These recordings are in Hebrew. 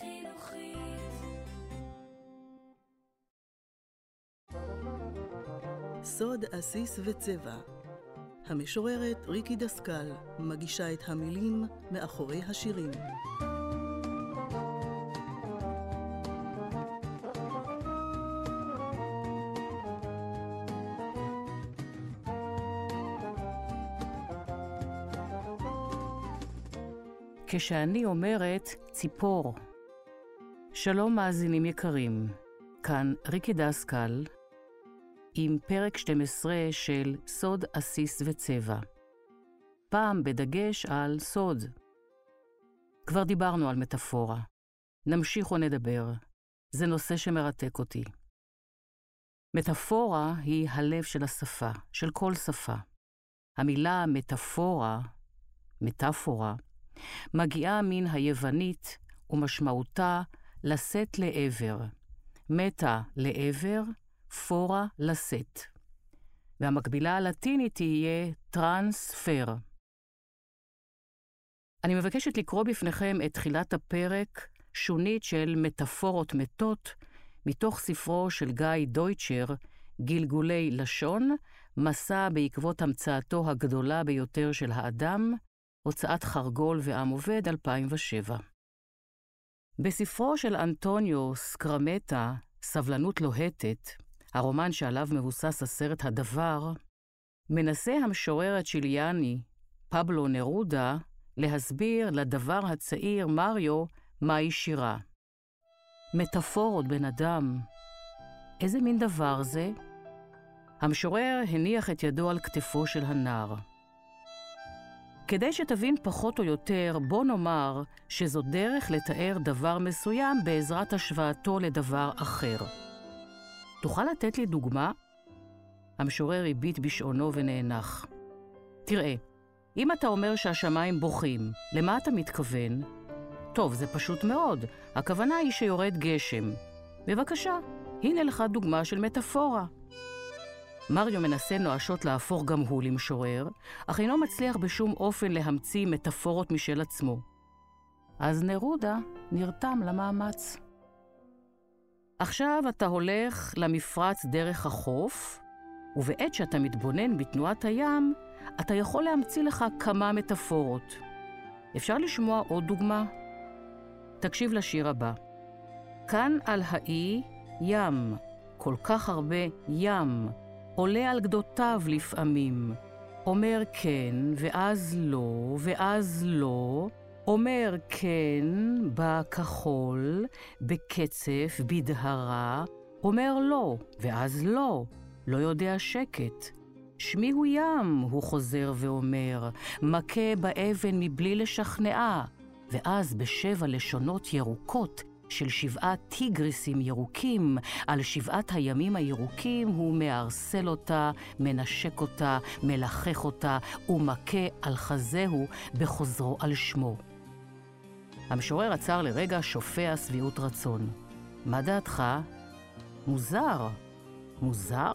חינוכית. סוד עסיס וצבע המשוררת ריקי דסקל מגישה את המילים מאחורי השירים. כשאני אומרת ציפור. שלום מאזינים יקרים, כאן ריקי דסקל עם פרק 12 של סוד עסיס וצבע. פעם בדגש על סוד. כבר דיברנו על מטאפורה. נמשיך ונדבר. זה נושא שמרתק אותי. מטאפורה היא הלב של השפה, של כל שפה. המילה מטאפורה, מטאפורה, מגיעה מן היוונית ומשמעותה לשאת לעבר. מטה לעבר, פורה לשאת. והמקבילה הלטינית תהיה טרנספר. אני מבקשת לקרוא בפניכם את תחילת הפרק, שונית של מטאפורות מתות, מתוך ספרו של גיא דויטשר, גלגולי לשון, מסע בעקבות המצאתו הגדולה ביותר של האדם, הוצאת חרגול ועם עובד, 2007. בספרו של אנטוניו סקרמטה, סבלנות לוהטת, הרומן שעליו מבוסס הסרט הדבר, מנסה המשורר הצ'יליאני, פבלו נרודה, להסביר לדבר הצעיר מריו מהי שירה. מטאפורות בן אדם, איזה מין דבר זה? המשורר הניח את ידו על כתפו של הנער. כדי שתבין פחות או יותר, בוא נאמר שזו דרך לתאר דבר מסוים בעזרת השוואתו לדבר אחר. תוכל לתת לי דוגמה? המשורר הביט בשעונו ונאנח. תראה, אם אתה אומר שהשמיים בוכים, למה אתה מתכוון? טוב, זה פשוט מאוד, הכוונה היא שיורד גשם. בבקשה, הנה לך דוגמה של מטאפורה. מריו מנסה נואשות להפוך גם הוא למשורר, אך אינו מצליח בשום אופן להמציא מטאפורות משל עצמו. אז נרודה נרתם למאמץ. עכשיו אתה הולך למפרץ דרך החוף, ובעת שאתה מתבונן בתנועת הים, אתה יכול להמציא לך כמה מטאפורות. אפשר לשמוע עוד דוגמה? תקשיב לשיר הבא. כאן על האי ים, כל כך הרבה ים, עולה על גדותיו לפעמים. אומר כן, ואז לא, ואז לא, אומר כן בכחול, בקצף, בדהרה, אומר לא, ואז לא, לא יודע שקט. שמי הוא ים, הוא חוזר ואומר, מכה באבן מבלי לשכנעה, ואז בשבע לשונות ירוקות של שבעת טיגריסים ירוקים, על שבעת הימים הירוקים הוא מערסל אותה, מנשק אותה, מלחך אותה, ומכה על חזהו בחוזרו על שמו. המשורר עצר לרגע שופע שביעות רצון. מה דעתך? מוזר. מוזר?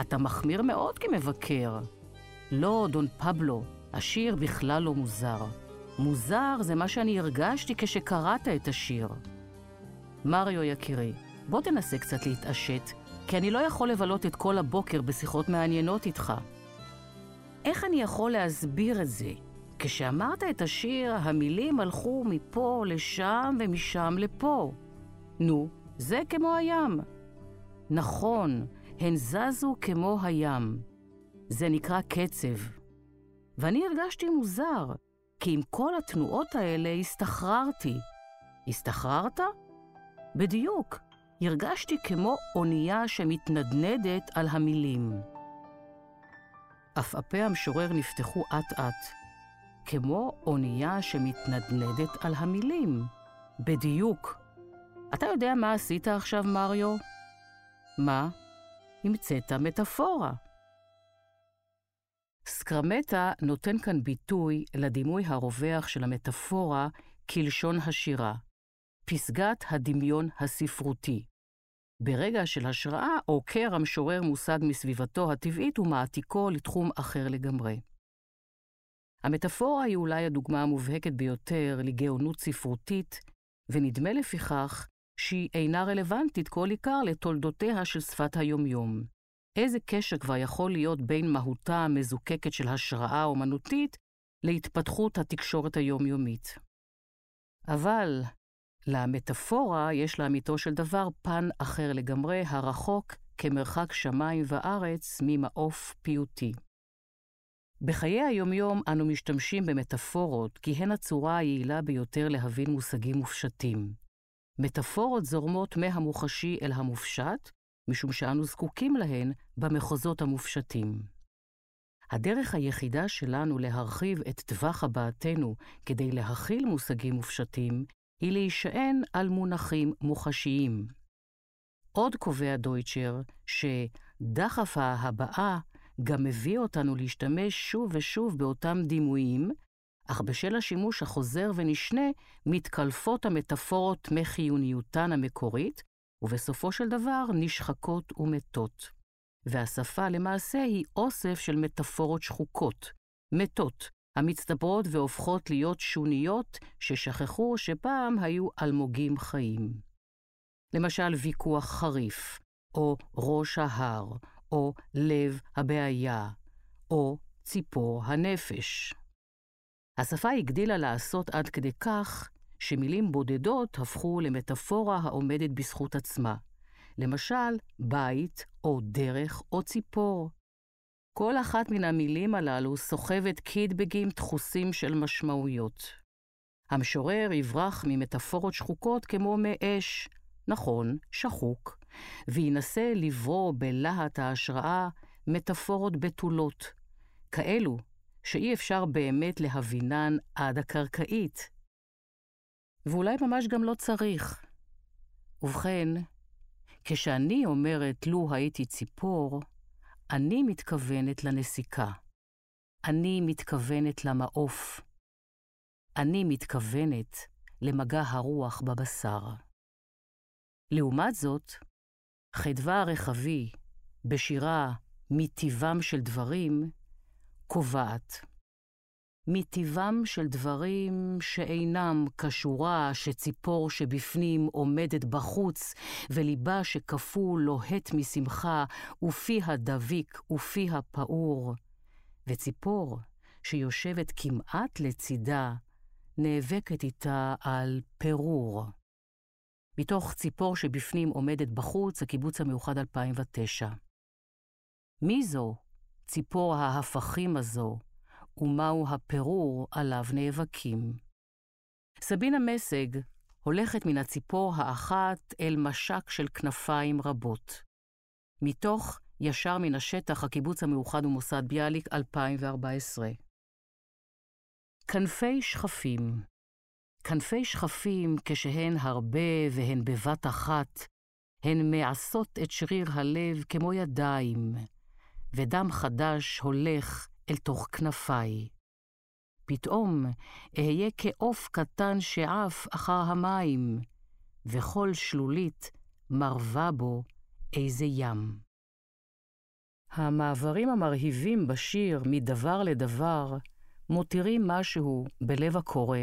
אתה מחמיר מאוד כמבקר. לא, דון פבלו, השיר בכלל לא מוזר. מוזר זה מה שאני הרגשתי כשקראת את השיר. מריו יקירי, בוא תנסה קצת להתעשת, כי אני לא יכול לבלות את כל הבוקר בשיחות מעניינות איתך. איך אני יכול להסביר את זה? כשאמרת את השיר, המילים הלכו מפה לשם ומשם לפה. נו, זה כמו הים. נכון, הן זזו כמו הים. זה נקרא קצב. ואני הרגשתי מוזר, כי עם כל התנועות האלה הסתחררתי. הסתחררת? בדיוק, הרגשתי כמו אונייה שמתנדנדת על המילים. עפעפי המשורר נפתחו אט-אט, כמו אונייה שמתנדנדת על המילים. בדיוק. אתה יודע מה עשית עכשיו, מריו? מה? המצאת מטאפורה. סקרמטה נותן כאן ביטוי לדימוי הרווח של המטאפורה כלשון השירה, פסגת הדמיון הספרותי. ברגע של השראה עוקר המשורר מושג מסביבתו הטבעית ומעתיקו לתחום אחר לגמרי. המטאפורה היא אולי הדוגמה המובהקת ביותר לגאונות ספרותית, ונדמה לפיכך שהיא אינה רלוונטית כל עיקר לתולדותיה של שפת היומיום. איזה קשר כבר יכול להיות בין מהותה המזוקקת של השראה אומנותית להתפתחות התקשורת היומיומית? אבל למטאפורה יש לאמיתו של דבר פן אחר לגמרי, הרחוק כמרחק שמיים וארץ ממעוף פיוטי. בחיי היומיום אנו משתמשים במטאפורות כי הן הצורה היעילה ביותר להבין מושגים מופשטים. מטאפורות זורמות מהמוחשי אל המופשט, משום שאנו זקוקים להן במחוזות המופשטים. הדרך היחידה שלנו להרחיב את טווח הבעתנו כדי להכיל מושגים מופשטים, היא להישען על מונחים מוחשיים. עוד קובע דויטשר שדחף ההבעה גם מביא אותנו להשתמש שוב ושוב באותם דימויים, אך בשל השימוש החוזר ונשנה, מתקלפות המטאפורות מחיוניותן המקורית, ובסופו של דבר נשחקות ומתות. והשפה למעשה היא אוסף של מטאפורות שחוקות, מתות, המצטברות והופכות להיות שוניות ששכחו שפעם היו אלמוגים חיים. למשל ויכוח חריף, או ראש ההר, או לב הבעיה, או ציפור הנפש. השפה הגדילה לעשות עד כדי כך שמילים בודדות הפכו למטאפורה העומדת בזכות עצמה. למשל, בית, או דרך, או ציפור. כל אחת מן המילים הללו סוחבת קידבגים דחוסים של משמעויות. המשורר יברח ממטאפורות שחוקות כמו מאש, נכון, שחוק, וינסה לברוא בלהט ההשראה מטאפורות בתולות, כאלו שאי אפשר באמת להבינן עד הקרקעית. ואולי ממש גם לא צריך. ובכן, כשאני אומרת לו הייתי ציפור, אני מתכוונת לנסיקה. אני מתכוונת למעוף. אני מתכוונת למגע הרוח בבשר. לעומת זאת, חדווה הרחבי, בשירה מטיבם של דברים, קובעת. מטיבם של דברים שאינם כשורה שציפור שבפנים עומדת בחוץ, וליבה שקפוא לוהט משמחה, ופיה דביק ופיה פעור, וציפור שיושבת כמעט לצידה, נאבקת איתה על פירור. מתוך ציפור שבפנים עומדת בחוץ, הקיבוץ המאוחד 2009. מי זו ציפור ההפכים הזו, ומהו הפירור עליו נאבקים? סבינה מסג הולכת מן הציפור האחת אל משק של כנפיים רבות. מתוך ישר מן השטח, הקיבוץ המאוחד ומוסד ביאליק, 2014. כנפי שכפים כנפי שכפים, כשהן הרבה והן בבת אחת, הן מעשות את שריר הלב כמו ידיים, ודם חדש הולך אל תוך כנפיי. פתאום אהיה כעוף קטן שעף אחר המים, וכל שלולית מרווה בו איזה ים. המעברים המרהיבים בשיר מדבר לדבר מותירים משהו בלב הקורא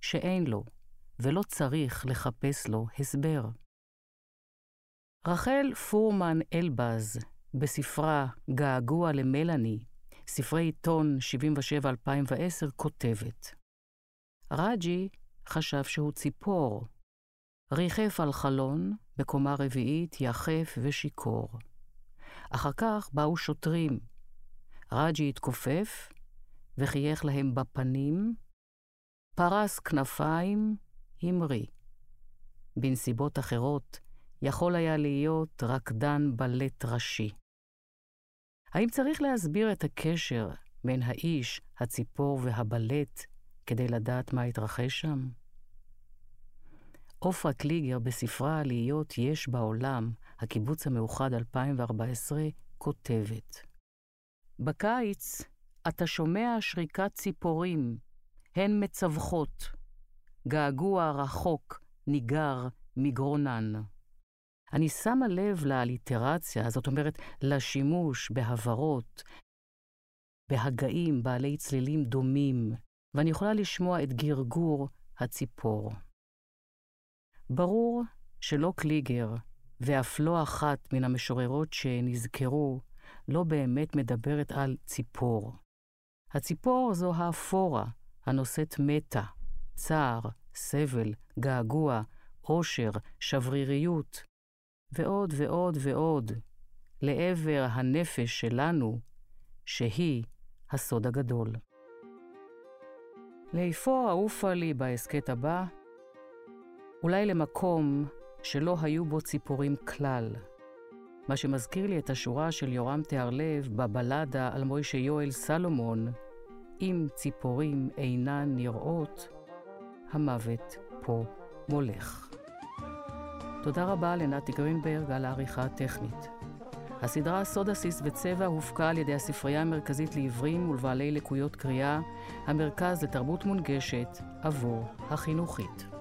שאין לו, ולא צריך לחפש לו הסבר. רחל פורמן אלבז, בספרה געגוע למלאני, ספרי עיתון 77-2010, כותבת: רג'י חשב שהוא ציפור. ריחף על חלון, בקומה רביעית, יחף ושיכור. אחר כך באו שוטרים. רג'י התכופף וחייך להם בפנים, פרס כנפיים, המריא. בנסיבות אחרות, יכול היה להיות רקדן בלט ראשי. האם צריך להסביר את הקשר בין האיש, הציפור והבלט כדי לדעת מה התרחש שם? עופרה קליגר בספרה "להיות יש בעולם", הקיבוץ המאוחד 2014, כותבת: בקיץ אתה שומע שריקת ציפורים הן מצווחות, געגוע רחוק ניגר מגרונן. אני שמה לב לאליטרציה, זאת אומרת, לשימוש בהברות, בהגאים בעלי צלילים דומים, ואני יכולה לשמוע את גרגור הציפור. ברור שלא קליגר, ואף לא אחת מן המשוררות שנזכרו, לא באמת מדברת על ציפור. הציפור זו האפורה, הנושאת מתה, צער, סבל, געגוע, עושר, שבריריות, ועוד ועוד ועוד, לעבר הנפש שלנו, שהיא הסוד הגדול. לאיפה אעופה לי בהסכת הבא? אולי למקום שלא היו בו ציפורים כלל. מה שמזכיר לי את השורה של יורם תיארלב בבלדה על מוישה יואל סלומון, אם ציפורים אינן נראות, המוות פה מולך. תודה רבה לנתי גרינברג על העריכה הטכנית. הסדרה סוד עסיס וצבע הופקה על ידי הספרייה המרכזית לעיוורים ולבעלי לקויות קריאה, המרכז לתרבות מונגשת עבור החינוכית.